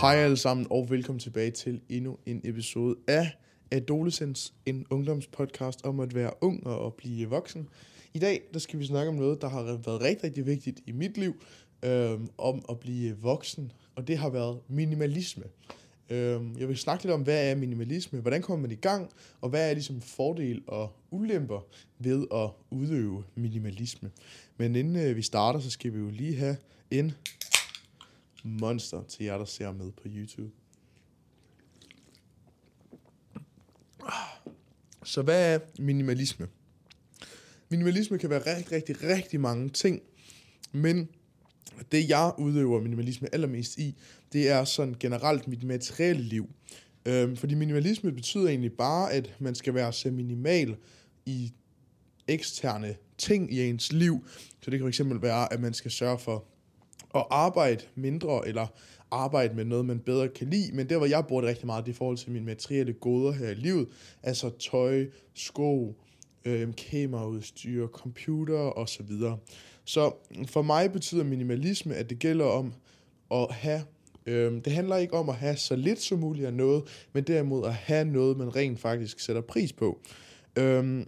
Hej alle sammen, og velkommen tilbage til endnu en episode af Adolescence, en ungdomspodcast om at være ung og at blive voksen. I dag der skal vi snakke om noget, der har været rigtig, rigtig vigtigt i mit liv, øhm, om at blive voksen, og det har været minimalisme. Øhm, jeg vil snakke lidt om, hvad er minimalisme, hvordan kommer man i gang, og hvad er ligesom fordel og ulemper ved at udøve minimalisme. Men inden øh, vi starter, så skal vi jo lige have en monster til jer, der ser med på YouTube. Så hvad er minimalisme? Minimalisme kan være rigtig, rigtig, rigtig mange ting, men det jeg udøver minimalisme allermest i, det er sådan generelt mit materielle liv. Øhm, fordi minimalisme betyder egentlig bare, at man skal være så minimal i eksterne ting i ens liv. Så det kan fx være, at man skal sørge for at arbejde mindre, eller arbejde med noget, man bedre kan lide. Men der, hvor jeg bruger det rigtig meget, det er i forhold til mine materielle goder her i livet. Altså tøj, sko, øh, kameraudstyr, computer osv. Så for mig betyder minimalisme, at det gælder om at have Øhm, det handler ikke om at have så lidt som muligt af noget, men derimod at have noget, man rent faktisk sætter pris på. Øhm,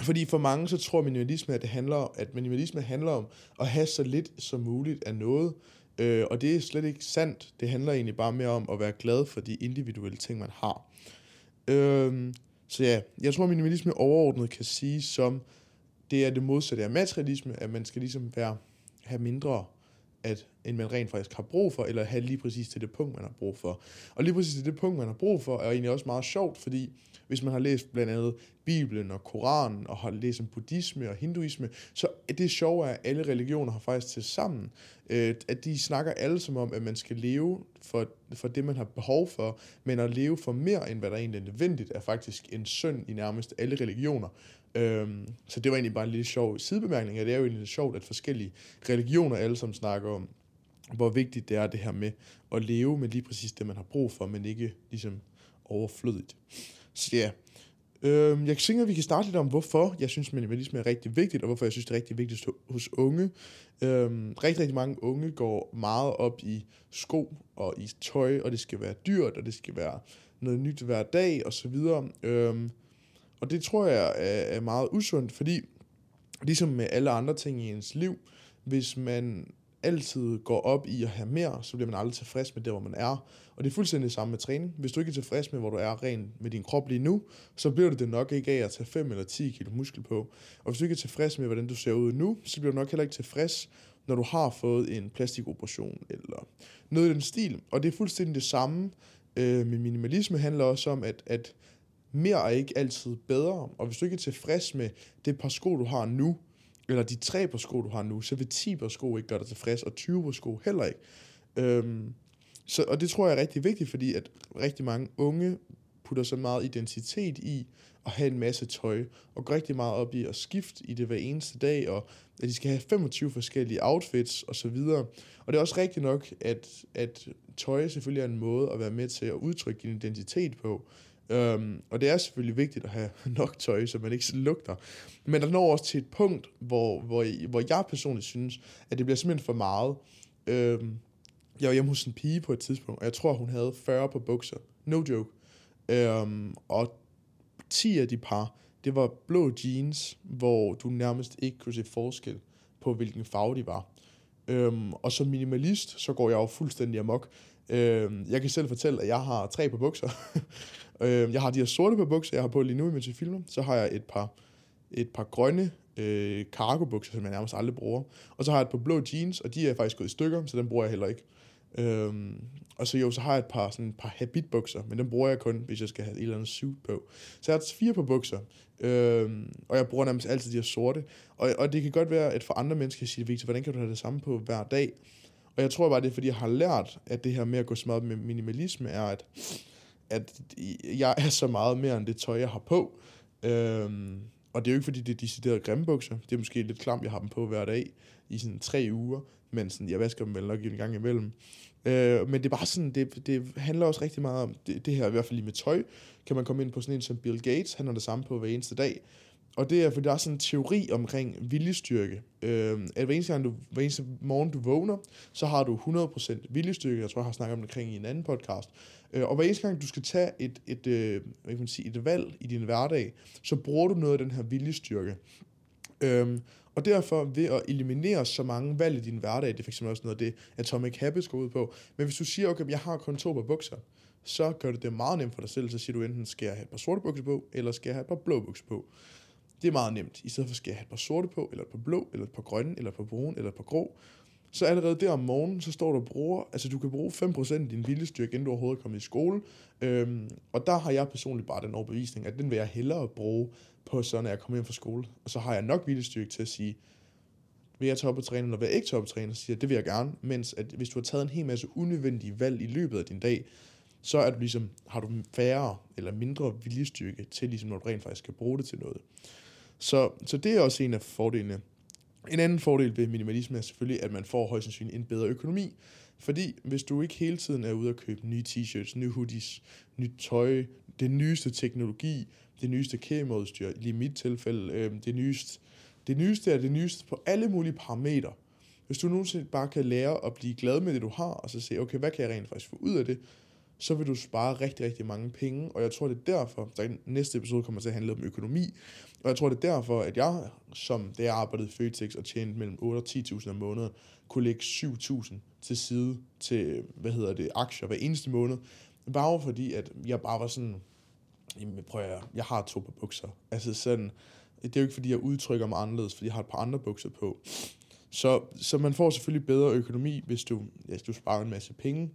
fordi for mange så tror minimalisme, at det handler, at minimalisme handler om at have så lidt som muligt af noget. Øh, og det er slet ikke sandt. Det handler egentlig bare mere om at være glad for de individuelle ting, man har. Øh, så ja, jeg tror, minimalisme overordnet kan sige som, det er det modsatte af materialisme, at man skal ligesom være, have mindre at, end man rent faktisk har brug for, eller have lige præcis til det punkt, man har brug for. Og lige præcis til det punkt, man har brug for, er egentlig også meget sjovt, fordi hvis man har læst blandt andet Bibelen og Koranen, og har læst om buddhisme og hinduisme, så er det sjove, at alle religioner har faktisk til sammen, øh, at de snakker alle som om, at man skal leve for, for det, man har behov for, men at leve for mere, end hvad der egentlig er nødvendigt, er faktisk en synd i nærmest alle religioner. Øhm, så det var egentlig bare en lille sjov sidebemærkning, og det er jo egentlig lidt sjovt, at forskellige religioner alle sammen snakker om, hvor vigtigt det er det her med at leve med lige præcis det, man har brug for, men ikke ligesom overflødigt. Så ja, øhm, jeg tænker, at vi kan starte lidt om, hvorfor jeg synes, minimalisme er rigtig vigtigt, og hvorfor jeg synes, det er rigtig vigtigt hos unge. Øhm, rigtig, rigtig mange unge går meget op i sko og i tøj, og det skal være dyrt, og det skal være noget nyt hver dag, og så videre. Øhm, og det tror jeg er, er meget usundt, fordi ligesom med alle andre ting i ens liv, hvis man altid går op i at have mere, så bliver man aldrig tilfreds med det, hvor man er. Og det er fuldstændig det samme med træning. Hvis du ikke er tilfreds med, hvor du er rent med din krop lige nu, så bliver du det nok ikke af at tage 5 eller 10 kilo muskel på. Og hvis du ikke er tilfreds med, hvordan du ser ud nu, så bliver du nok heller ikke tilfreds, når du har fået en plastikoperation eller noget i den stil. Og det er fuldstændig det samme øh, med minimalisme handler også om, at, at mere er ikke altid bedre. Og hvis du ikke er tilfreds med det par sko, du har nu, eller de tre par sko, du har nu, så vil 10 par sko ikke gøre dig tilfreds, og 20 par sko heller ikke. Øhm, så, og det tror jeg er rigtig vigtigt, fordi at rigtig mange unge putter så meget identitet i at have en masse tøj, og går rigtig meget op i at skifte i det hver eneste dag, og at de skal have 25 forskellige outfits og så videre. Og det er også rigtigt nok, at, at tøj selvfølgelig er en måde at være med til at udtrykke din identitet på. Øhm, og det er selvfølgelig vigtigt at have nok tøj, så man ikke lugter. Men der når også til et punkt, hvor, hvor, hvor jeg personligt synes, at det bliver simpelthen for meget. Øhm, jeg var hjemme hos en pige på et tidspunkt, og jeg tror, hun havde 40 på bukser. No joke. Øhm, og 10 af de par, det var blå jeans, hvor du nærmest ikke kunne se forskel på, hvilken farve de var. Øhm, og som minimalist, så går jeg jo fuldstændig amok. Øh, jeg kan selv fortælle, at jeg har tre på bukser. Øh, jeg har de her sorte på bukser, jeg har på lige nu, imens jeg filmer. Så har jeg et par, et par grønne øh, cargo-bukser, som jeg nærmest aldrig bruger. Og så har jeg et par blå jeans, og de er faktisk gået i stykker, så den bruger jeg heller ikke. Øhm, og så jo, så har jeg et par, sådan et par habitbukser, men dem bruger jeg kun, hvis jeg skal have et eller andet suit på. Så jeg har fire på bukser, øhm, og jeg bruger nærmest altid de her sorte. Og, og det kan godt være, at for andre mennesker siger, Victor, hvordan kan du have det samme på hver dag? Og jeg tror bare, det er, fordi jeg har lært, at det her med at gå så meget med minimalisme, er, at at jeg er så meget mere end det tøj, jeg har på. Øhm, og det er jo ikke, fordi det er decideret grimme bukser. Det er måske lidt klamt, jeg har dem på hver dag i sådan tre uger. Men sådan, jeg vasker dem vel nok en gang imellem. Øh, men det er bare sådan, det, det handler også rigtig meget om det, det her, i hvert fald lige med tøj. Kan man komme ind på sådan en som Bill Gates, han har det samme på hver eneste dag og det er, fordi der er sådan en teori omkring viljestyrke. Øh, at hver eneste, gang du, hver eneste morgen du vågner, så har du 100% viljestyrke. Jeg tror, jeg har snakket om det omkring i en anden podcast. Øh, og hver eneste gang du skal tage et, et, øh, hvad kan man sige, et valg i din hverdag, så bruger du noget af den her viljestyrke. Øh, og derfor ved at eliminere så mange valg i din hverdag, det er fx også noget af det, Atomic Habits går ud på. Men hvis du siger, okay, jeg har kun to par bukser, så gør det det meget nemt for dig selv. Så siger du enten, skal jeg have et par sorte bukser på, eller skal jeg have et par blå bukser på. Det er meget nemt. I stedet for skal jeg have et par sorte på, eller et par blå, eller et par grønne, eller et par brune, eller et par grå. Så allerede der om morgenen, så står du og bruger, altså du kan bruge 5% af din viljestyrke, inden du overhovedet er kommet i skole. Øhm, og der har jeg personligt bare den overbevisning, at den vil jeg hellere bruge på sådan, at jeg kommer hjem fra skole. Og så har jeg nok viljestyrke til at sige, vil jeg tage op og træne, eller vil jeg ikke tage op og træne, så siger jeg, det vil jeg gerne. Mens at hvis du har taget en hel masse unødvendige valg i løbet af din dag, så er du ligesom, har du færre eller mindre viljestyrke til, ligesom, når du rent faktisk skal bruge det til noget. Så, så det er også en af fordelene. En anden fordel ved minimalisme er selvfølgelig, at man får højst sandsynligt en bedre økonomi. Fordi hvis du ikke hele tiden er ude at købe nye t-shirts, nye hoodies, nyt tøj, det nyeste teknologi, det nyeste kameraudstyr, i mit tilfælde, øh, det nyeste, det nyeste er det nyeste på alle mulige parametre. Hvis du nogensinde bare kan lære at blive glad med det, du har, og så se, okay, hvad kan jeg rent faktisk få ud af det, så vil du spare rigtig, rigtig mange penge. Og jeg tror, det er derfor, at næste episode kommer til at handle om økonomi. Og jeg tror, det er derfor, at jeg, som da jeg arbejdede i Føtex og tjente mellem 8 og 10.000 om måneden, kunne lægge 7.000 til side til, hvad hedder det, aktier hver eneste måned. Bare fordi, at jeg bare var sådan, jamen prøv at jeg har to par bukser. Altså sådan, det er jo ikke fordi, jeg udtrykker mig anderledes, fordi jeg har et par andre bukser på. Så, så man får selvfølgelig bedre økonomi, hvis du, ja, hvis du sparer en masse penge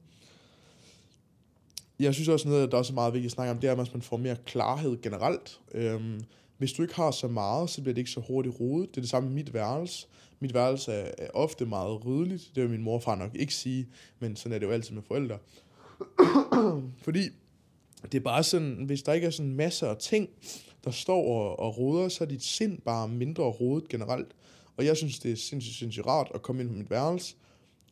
jeg synes også noget, der er så meget vigtigt at snakke om, det er, at man får mere klarhed generelt. Øhm, hvis du ikke har så meget, så bliver det ikke så hurtigt rodet. Det er det samme med mit værelse. Mit værelse er, er ofte meget ryddeligt. Det vil min mor og far nok ikke sige, men sådan er det jo altid med forældre. Fordi det er bare sådan, hvis der ikke er sådan masser af ting, der står og, og roder, så er dit sind bare mindre rodet generelt. Og jeg synes, det er sindssygt, sindssygt rart at komme ind på mit værelse,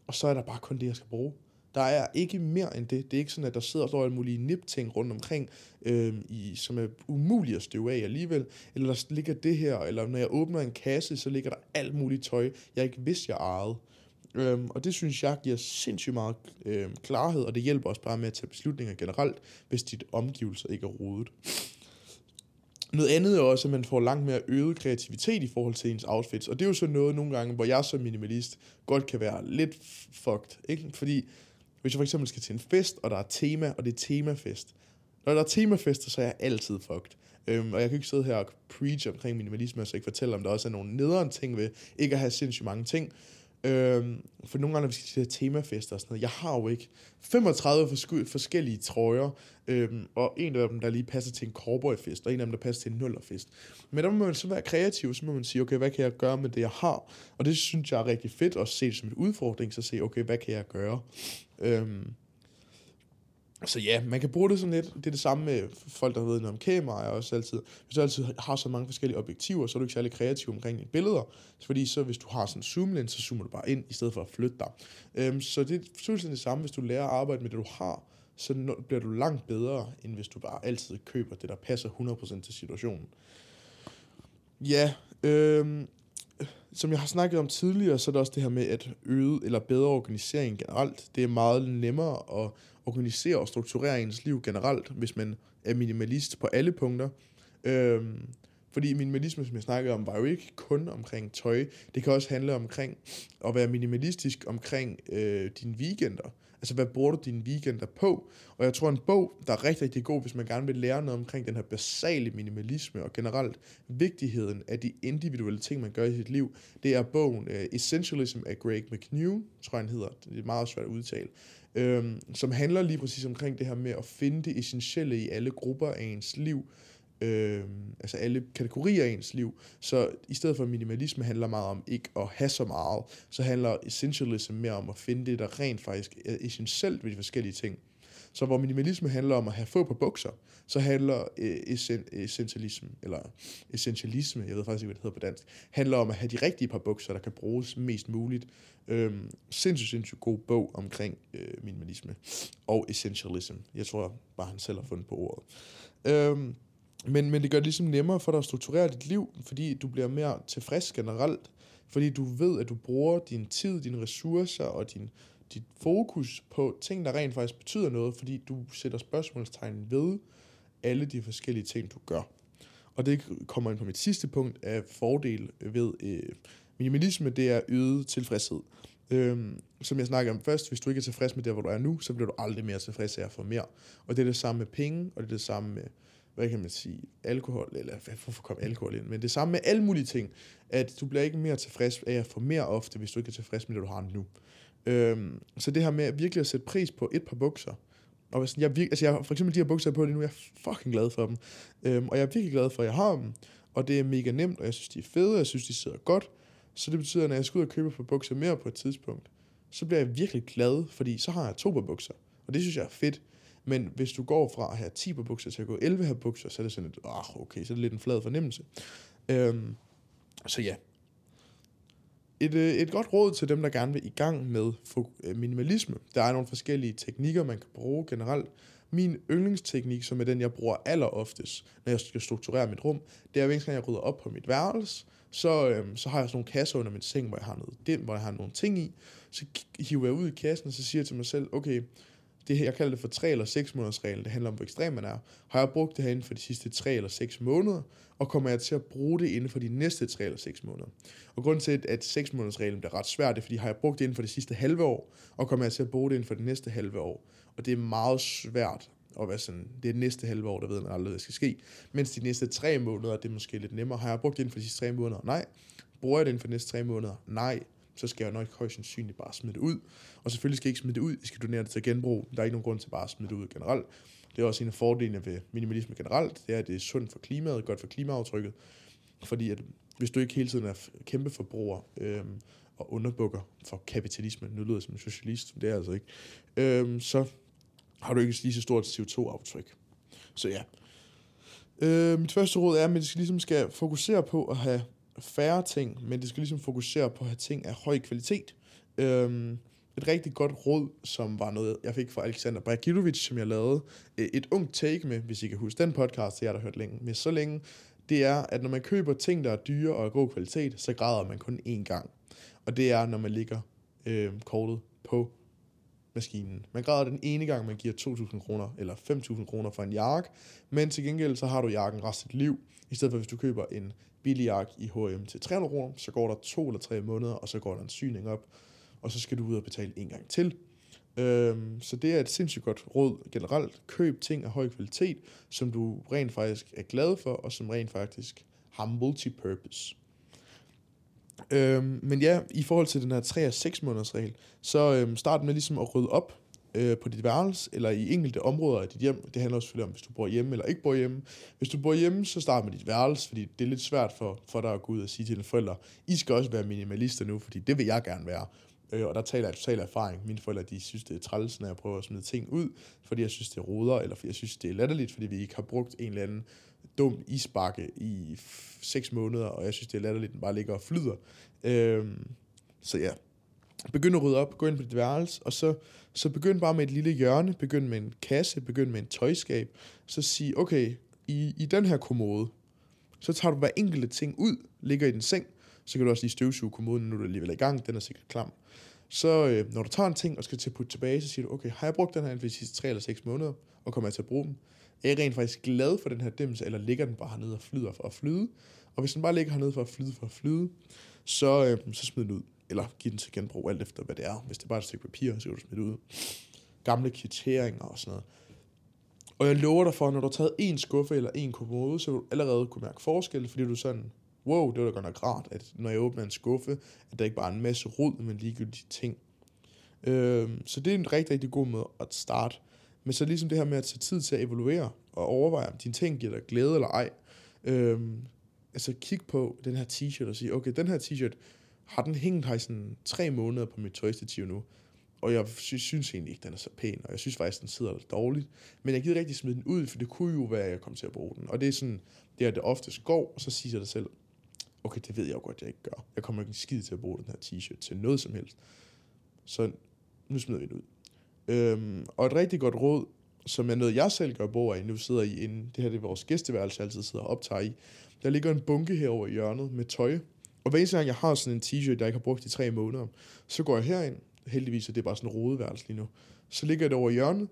og så er der bare kun det, jeg skal bruge. Der er ikke mere end det. Det er ikke sådan, at der sidder og står alle mulige nip-ting rundt omkring, øh, i, som er umuligt at støve af alligevel. Eller der ligger det her, eller når jeg åbner en kasse, så ligger der alt muligt tøj, jeg ikke vidste, jeg ejede. Øhm, og det synes jeg giver sindssygt meget øh, klarhed, og det hjælper også bare med at tage beslutninger generelt, hvis dit omgivelser ikke er rodet. Noget andet er også, at man får langt mere øget kreativitet i forhold til ens outfits, og det er jo så noget nogle gange, hvor jeg som minimalist godt kan være lidt fucked, ikke? Fordi hvis jeg for eksempel skal til en fest, og der er tema, og det er temafest. Når der er temafester, så er jeg altid fucked. Øhm, og jeg kan ikke sidde her og preach omkring minimalisme, og så ikke fortælle, om der også er nogle nederen ting ved ikke at have sindssygt mange ting. Øhm, for nogle gange, når vi skal til temafester og sådan noget, jeg har jo ikke 35 forskellige trøjer, øhm, og en af dem, der lige passer til en cowboyfest, og en af dem, der passer til en nullerfest. Men der må man så være kreativ, så må man sige, okay, hvad kan jeg gøre med det, jeg har? Og det synes jeg er rigtig fedt, at se det som en udfordring, så se, okay, hvad kan jeg gøre? Øhm, så ja, man kan bruge det sådan lidt. Det er det samme med folk, der ved noget om kameraer også altid. Hvis du altid har så mange forskellige objektiver, så er du ikke særlig kreativ omkring dine billeder. Fordi så hvis du har sådan en zoom så zoomer du bare ind, i stedet for at flytte dig. Øhm, så det er fuldstændig det samme, hvis du lærer at arbejde med det, du har, så bliver du langt bedre, end hvis du bare altid køber det, der passer 100% til situationen. Ja, øhm, som jeg har snakket om tidligere, så er det også det her med at øget eller bedre organisering generelt. Det er meget nemmere at organisere og strukturere ens liv generelt, hvis man er minimalist på alle punkter. Øhm, fordi minimalisme, som jeg snakkede om, var jo ikke kun omkring tøj. Det kan også handle omkring at være minimalistisk omkring øh, dine weekender. Altså, hvad bruger du dine weekender på? Og jeg tror, en bog, der er rigtig, rigtig god, hvis man gerne vil lære noget omkring den her basale minimalisme og generelt vigtigheden af de individuelle ting, man gør i sit liv, det er bogen uh, Essentialism af Greg McNew, tror jeg, han hedder. Det er meget svært at udtale. Øhm, som handler lige præcis omkring det her med at finde det essentielle i alle grupper af ens liv, øh, altså alle kategorier af ens liv. Så i stedet for minimalisme handler meget om ikke at have så meget, så handler essentialism mere om at finde det, der rent faktisk er essentielt ved de forskellige ting. Så hvor minimalisme handler om at have få på bukser, så handler øh, essentialisme, eller essentialisme, jeg ved faktisk ikke, hvad det hedder på dansk, handler om at have de rigtige par bukser, der kan bruges mest muligt. Øhm, sindssygt, sindssygt god bog omkring øh, minimalisme og essentialism. Jeg tror bare, han selv har fundet på ordet. Øhm, men, men det gør det ligesom nemmere for dig at strukturere dit liv, fordi du bliver mere tilfreds generelt. Fordi du ved, at du bruger din tid, dine ressourcer og din, dit fokus på ting, der rent faktisk betyder noget, fordi du sætter spørgsmålstegn ved alle de forskellige ting, du gør. Og det kommer ind på mit sidste punkt af fordel ved øh, minimalisme, det er øget tilfredshed. Øhm, som jeg snakkede om først, hvis du ikke er tilfreds med det, hvor du er nu, så bliver du aldrig mere tilfreds af at få mere. Og det er det samme med penge, og det er det samme med, hvad kan man sige, alkohol, eller hvorfor kom alkohol ind, men det samme med alle mulige ting, at du bliver ikke mere tilfreds af at få mere ofte, hvis du ikke er tilfreds med det, du har nu. Øhm, så det her med virkelig at sætte pris på et par bukser, og hvis jeg, virke, altså jeg, for eksempel de her bukser på lige nu, jeg er fucking glad for dem. Øhm, og jeg er virkelig glad for, at jeg har dem. Og det er mega nemt, og jeg synes, de er fede, og jeg synes, de sidder godt. Så det betyder, at når jeg skal ud og købe på bukser mere på et tidspunkt, så bliver jeg virkelig glad, fordi så har jeg to par bukser. Og det synes jeg er fedt. Men hvis du går fra at have 10 på bukser til at gå 11 her bukser, så er det sådan et, ah, okay, så er det lidt en flad fornemmelse. Øhm, så ja. Et, øh, et godt råd til dem, der gerne vil i gang med øh, minimalisme. Der er nogle forskellige teknikker, man kan bruge generelt. Min yndlingsteknik, som er den, jeg bruger aller oftest, når jeg skal strukturere mit rum, det er, at hver gang jeg rydder op på mit værelse, så, øhm, så har jeg sådan nogle kasser under min seng, hvor jeg har noget den, hvor jeg har nogle ting i. Så hiver jeg ud i kassen, og så siger jeg til mig selv, okay, det her, jeg kalder det for 3 eller 6 måneders regel, det handler om, hvor ekstrem man er. Har jeg brugt det her inden for de sidste 3 eller 6 måneder, og kommer jeg til at bruge det inden for de næste 3 eller 6 måneder. Og grunden til, at 6 måneders reglen bliver ret svært, det er, fordi har jeg brugt det inden for de sidste halve år, og kommer jeg til at bruge det inden for det næste halve år. Og det er meget svært at være sådan, det er det næste halve år, der ved man aldrig, hvad der skal ske. Mens de næste 3 måneder, det er måske lidt nemmere. Har jeg brugt det inden for de sidste 3 måneder? Nej. Bruger jeg det inden for de næste 3 måneder? Nej så skal jeg nok højst sandsynligt bare smide det ud. Og selvfølgelig skal jeg ikke smide det ud, jeg skal donere det til genbrug. Der er ikke nogen grund til bare at smide det ud generelt. Det er også en af fordelene ved minimalisme generelt, det er, at det er sundt for klimaet, godt for klimaaftrykket. Fordi at hvis du ikke hele tiden er kæmpe forbruger øhm, og underbukker for kapitalismen, nu lyder som en socialist, det er altså ikke, øhm, så har du ikke lige så stort CO2-aftryk. Så ja. Øh, mit første råd er, at man ligesom skal fokusere på at have færre ting, men det skal ligesom fokusere på at have ting af høj kvalitet. Øhm, et rigtig godt råd, som var noget, jeg fik fra Alexander Bragilovic, som jeg lavede øh, et ungt take med, hvis I kan huske den podcast, jeg har hørt længe, med så længe, det er, at når man køber ting, der er dyre og af god kvalitet, så græder man kun én gang. Og det er, når man ligger øh, kortet på maskinen. Man græder den ene gang, man giver 2.000 kroner eller 5.000 kroner for en jakke, men til gengæld så har du jakken resten af dit liv, i stedet for hvis du køber en billig jakke i H&M til 300 kroner, så går der to eller tre måneder, og så går der en syning op, og så skal du ud og betale en gang til. Øhm, så det er et sindssygt godt råd generelt. Køb ting af høj kvalitet, som du rent faktisk er glad for, og som rent faktisk har multipurpose. Øhm, men ja, i forhold til den her 3 6 måneders regel, så øhm, start med ligesom at rydde op øh, på dit værelse, eller i enkelte områder af dit hjem. Det handler også selvfølgelig om, hvis du bor hjemme eller ikke bor hjemme. Hvis du bor hjemme, så start med dit værelse, fordi det er lidt svært for, for dig at gå ud og sige til dine forældre, I skal også være minimalister nu, fordi det vil jeg gerne være. Øh, og der taler jeg total erfaring. Mine forældre, de synes, det er træls, når jeg prøver at smide ting ud, fordi jeg synes, det er roder, eller fordi jeg synes, det er latterligt, fordi vi ikke har brugt en eller anden dum isbakke i 6 måneder, og jeg synes, det er latterligt, den bare ligger og flyder. Øhm, så ja, begynd at rydde op, gå ind på dit værelse, og så, så begynd bare med et lille hjørne, begynd med en kasse, begynd med en tøjskab, så sig, okay, i, i den her kommode, så tager du hver enkelte ting ud, ligger i din seng, så kan du også lige støvsuge kommoden, nu er du alligevel i gang, den er sikkert klam. Så øh, når du tager en ting og skal til at putte tilbage, så siger du, okay, har jeg brugt den her de sidste 3 eller 6 måneder, og kommer jeg til at bruge den? Er jeg rent faktisk glad for den her dims, eller ligger den bare hernede og flyder for at flyde? Og hvis den bare ligger hernede for at flyde for at flyde, så, øh, så smid den ud. Eller giv den til genbrug, alt efter hvad det er. Hvis det er bare et stykke papir, så kan du smide det ud. Gamle kvitteringer og sådan noget. Og jeg lover dig for, at når du har taget en skuffe eller en kommode, så vil du allerede kunne mærke forskel, fordi du er sådan, wow, det var da godt nok rart, at når jeg åbner en skuffe, at der ikke bare er en masse rod, men ligegyldige ting. Øh, så det er en rigtig, rigtig god måde at starte. Men så ligesom det her med at tage tid til at evaluere og overveje, om dine ting giver dig glæde eller ej. Øhm, altså kig på den her t-shirt og sige, okay, den her t-shirt, har den hængt her i sådan tre måneder på mit tøjstativ nu. Og jeg synes, egentlig ikke, den er så pæn, og jeg synes faktisk, den sidder lidt dårligt. Men jeg gider rigtig smide den ud, for det kunne jo være, at jeg kom til at bruge den. Og det er sådan, det er det oftest går, og så siger jeg dig selv, okay, det ved jeg jo godt, jeg ikke gør. Jeg kommer ikke skid til at bruge den her t-shirt til noget som helst. Så nu smider vi den ud. Øhm, og et rigtig godt råd, som er noget, jeg selv gør brug af. Nu sidder I inde, det her det er vores gæsteværelse, jeg altid sidder og optager i. Der ligger en bunke herover i hjørnet med tøj. Og hver eneste gang, jeg har sådan en t-shirt, jeg ikke har brugt i tre måneder, så går jeg herind. Heldigvis er det bare sådan en rodeværelse lige nu. Så ligger det over i hjørnet,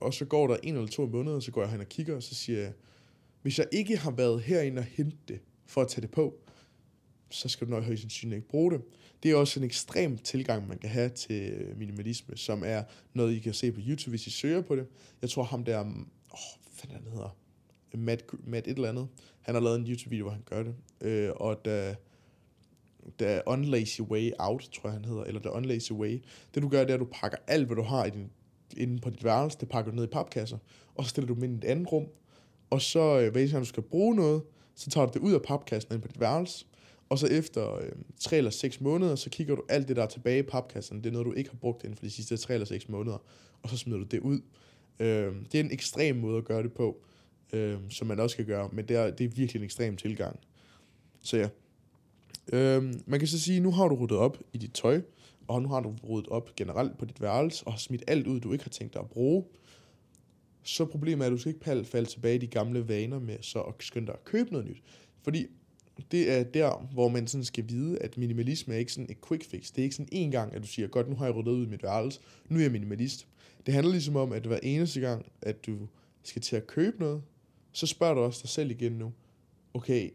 og så går der en eller to måneder, så går jeg hen og kigger, og så siger jeg, hvis jeg ikke har været herinde og hente det, for at tage det på, så skal du nok højst sandsynligt ikke bruge det. Det er også en ekstrem tilgang, man kan have til øh, minimalisme, som er noget, I kan se på YouTube, hvis I søger på det. Jeg tror ham der, åh, oh, hvad han hedder, Matt, Matt et eller andet, han har lavet en YouTube-video, hvor han gør det. Øh, og da, da Unlazy Way Out, tror jeg han hedder, eller The Unlazy Way, det du gør, det er, at du pakker alt, hvad du har i din, inde på dit værelse, det pakker du ned i papkasser, og så stiller du dem ind i et andet rum, og så, hvis hver gang du skal bruge noget, så tager du det ud af papkassen ind på dit værelse, og så efter øh, 3 eller 6 måneder, så kigger du alt det, der er tilbage i papkassen. Det er noget, du ikke har brugt inden for de sidste 3 eller 6 måneder. Og så smider du det ud. Øh, det er en ekstrem måde at gøre det på, øh, som man også kan gøre. Men det er, det er virkelig en ekstrem tilgang. Så ja. Øh, man kan så sige, nu har du ryddet op i dit tøj, og nu har du ryddet op generelt på dit værelse, og har smidt alt ud, du ikke har tænkt dig at bruge. Så problemet er, at du skal ikke falde tilbage i de gamle vaner med så at skynde dig at købe noget nyt. Fordi det er der, hvor man sådan skal vide, at minimalisme er ikke sådan et quick fix. Det er ikke sådan en gang, at du siger, godt, nu har jeg ryddet ud i mit værelse, nu er jeg minimalist. Det handler ligesom om, at hver eneste gang, at du skal til at købe noget, så spørger du også dig selv igen nu, okay,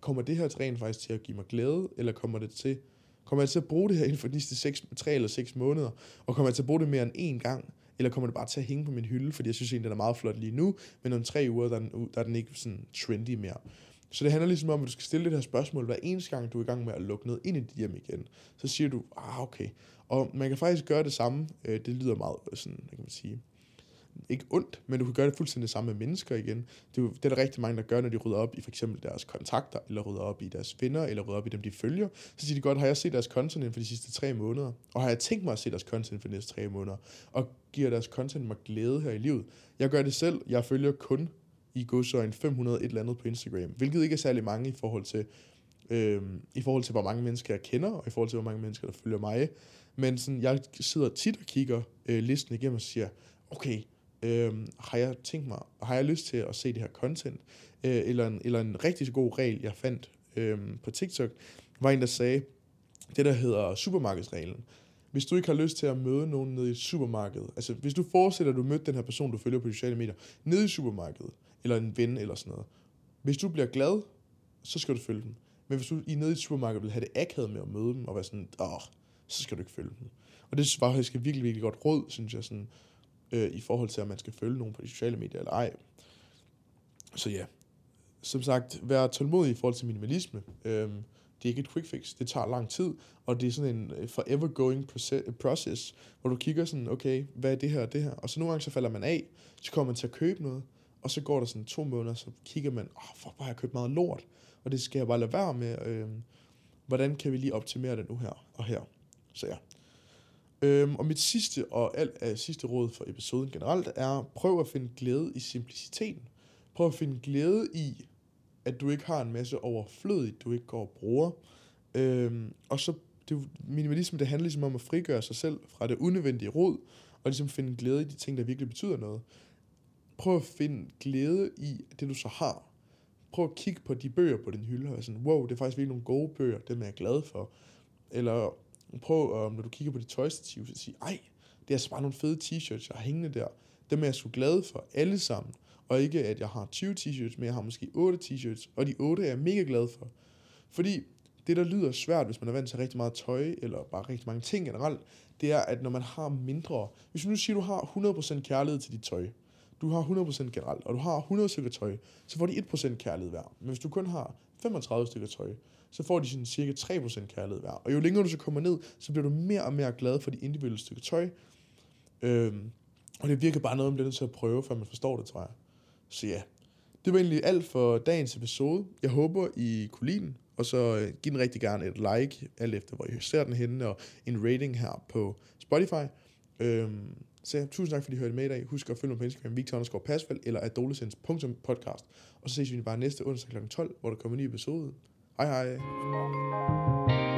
kommer det her rent faktisk til at give mig glæde, eller kommer det til, kommer jeg til at bruge det her inden for de næste 6, 3 eller 6 måneder, og kommer jeg til at bruge det mere end én gang, eller kommer det bare til at hænge på min hylde, fordi jeg synes egentlig, den er meget flot lige nu, men om tre uger, der er den, der er den ikke sådan trendy mere. Så det handler ligesom om, at du skal stille det her spørgsmål hver eneste gang, du er i gang med at lukke noget ind i dit hjem igen. Så siger du, ah okay. Og man kan faktisk gøre det samme. Øh, det lyder meget øh, sådan, hvad kan man sige, ikke ondt, men du kan gøre det fuldstændig det samme med mennesker igen. Det er, jo, det er der rigtig mange, der gør, når de rydder op i for eksempel deres kontakter, eller rydder op i deres venner, eller rydder op i dem, de følger. Så siger de godt, har jeg set deres content for de sidste tre måneder? Og har jeg tænkt mig at se deres content for de næste tre måneder? Og giver deres content mig glæde her i livet? Jeg gør det selv. Jeg følger kun i godsøjen 500 et eller andet på Instagram, hvilket ikke er særlig mange i forhold til, øh, i forhold til hvor mange mennesker jeg kender, og i forhold til hvor mange mennesker, der følger mig. Men sådan, jeg sidder tit og kigger øh, listen igennem og siger, okay, øh, har jeg tænkt mig, har jeg lyst til at se det her content? Øh, eller, en, eller en rigtig god regel, jeg fandt øh, på TikTok, var en, der sagde, det der hedder supermarkedsreglen. Hvis du ikke har lyst til at møde nogen nede i supermarkedet, altså hvis du forestiller, at du mødte den her person, du følger på sociale medier, nede i supermarkedet, eller en ven eller sådan noget. Hvis du bliver glad, så skal du følge dem. Men hvis du i nede i supermarkedet vil have det akavet med at møde dem, og være sådan, åh, så skal du ikke følge dem. Og det var faktisk et virkelig, virkelig godt råd, synes jeg, sådan, øh, i forhold til, at man skal følge nogen på de sociale medier eller ej. Så ja, som sagt, vær tålmodig i forhold til minimalisme. Øhm, det er ikke et quick fix, det tager lang tid, og det er sådan en øh, forever going process, hvor du kigger sådan, okay, hvad er det her og det her, og så nogle gange så falder man af, så kommer man til at købe noget, og så går der sådan to måneder, så kigger man, åh, oh, fuck, hvor har jeg købt meget lort, og det skal jeg bare lade være med. Øh, hvordan kan vi lige optimere det nu her og her? Så ja. Øhm, og mit sidste og alt af øh, sidste råd for episoden generelt er, prøv at finde glæde i simpliciteten. Prøv at finde glæde i, at du ikke har en masse overflødigt, du ikke går og bruger. Øhm, og så, det, minimalisme, det handler ligesom om at frigøre sig selv fra det unødvendige råd, og ligesom finde glæde i de ting, der virkelig betyder noget prøv at finde glæde i det, du så har. Prøv at kigge på de bøger på din hylde, og sådan, wow, det er faktisk virkelig nogle gode bøger, dem er jeg glad for. Eller prøv, øh, når du kigger på dit tøjstativ, så sige, ej, det er altså bare nogle fede t-shirts, jeg har hængende der. Dem er jeg så glad for, alle sammen. Og ikke, at jeg har 20 t-shirts, men jeg har måske 8 t-shirts, og de 8 er jeg mega glad for. Fordi det, der lyder svært, hvis man er vant til rigtig meget tøj, eller bare rigtig mange ting generelt, det er, at når man har mindre... Hvis du nu siger, at du har 100% kærlighed til dit tøj, du har 100% generelt, og du har 100 stykker tøj, så får de 1% kærlighed hver. Men hvis du kun har 35 stykker tøj, så får de sådan cirka 3% kærlighed hver. Og jo længere du så kommer ned, så bliver du mere og mere glad for de individuelle stykker tøj. Øhm, og det virker bare noget, man bliver nødt til at prøve, før man forstår det, tror jeg. Så ja, det var egentlig alt for dagens episode. Jeg håber, I kunne lide den, og så øh, giv den rigtig gerne et like, alt efter hvor I ser den henne, og en rating her på Spotify. Øhm, så ja, tusind tak, fordi I hørte med i dag. Husk at følge mig på Instagram, Victor underscore Pasfald, eller adolescence.podcast. Og så ses vi bare næste onsdag kl. 12, hvor der kommer en ny episode. Hej hej.